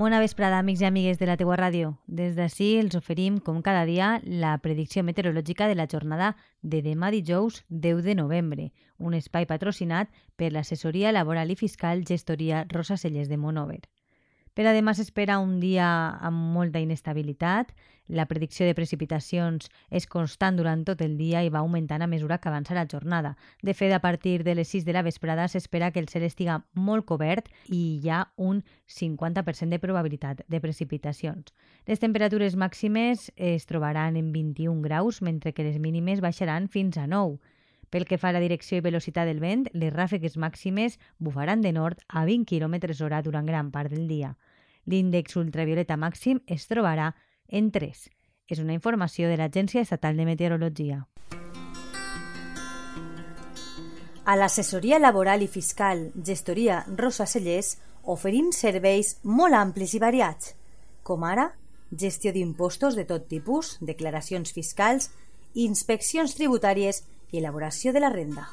Bona vesprada, amics i amigues de la teua ràdio. Des d'ací els oferim, com cada dia, la predicció meteorològica de la jornada de demà dijous 10 de novembre, un espai patrocinat per l'assessoria laboral i fiscal gestoria Rosa Celles de Monover. Per a demà s'espera un dia amb molta inestabilitat. La predicció de precipitacions és constant durant tot el dia i va augmentant a mesura que avança la jornada. De fet, a partir de les 6 de la vesprada s'espera que el cel estiga molt cobert i hi ha un 50% de probabilitat de precipitacions. Les temperatures màximes es trobaran en 21 graus, mentre que les mínimes baixaran fins a 9. Pel que fa a la direcció i velocitat del vent, les ràfegues màximes bufaran de nord a 20 km hora durant gran part del dia. L'índex ultravioleta màxim es trobarà en 3. És una informació de l'Agència Estatal de Meteorologia. A l'assessoria laboral i fiscal Gestoria Rosa Cellers oferim serveis molt amplis i variats, com ara gestió d'impostos de tot tipus, declaracions fiscals, inspeccions tributàries i elaboració de la renda.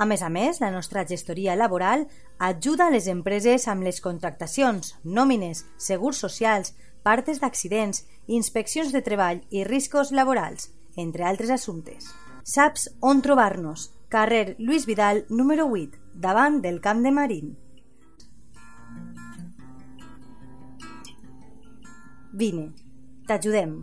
A més a més, la nostra gestoria laboral ajuda les empreses amb les contractacions, nòmines, segurs socials, partes d'accidents, inspeccions de treball i riscos laborals, entre altres assumptes. Saps on trobar-nos? Carrer Lluís Vidal, número 8, davant del Camp de Marín. Vine, t'ajudem.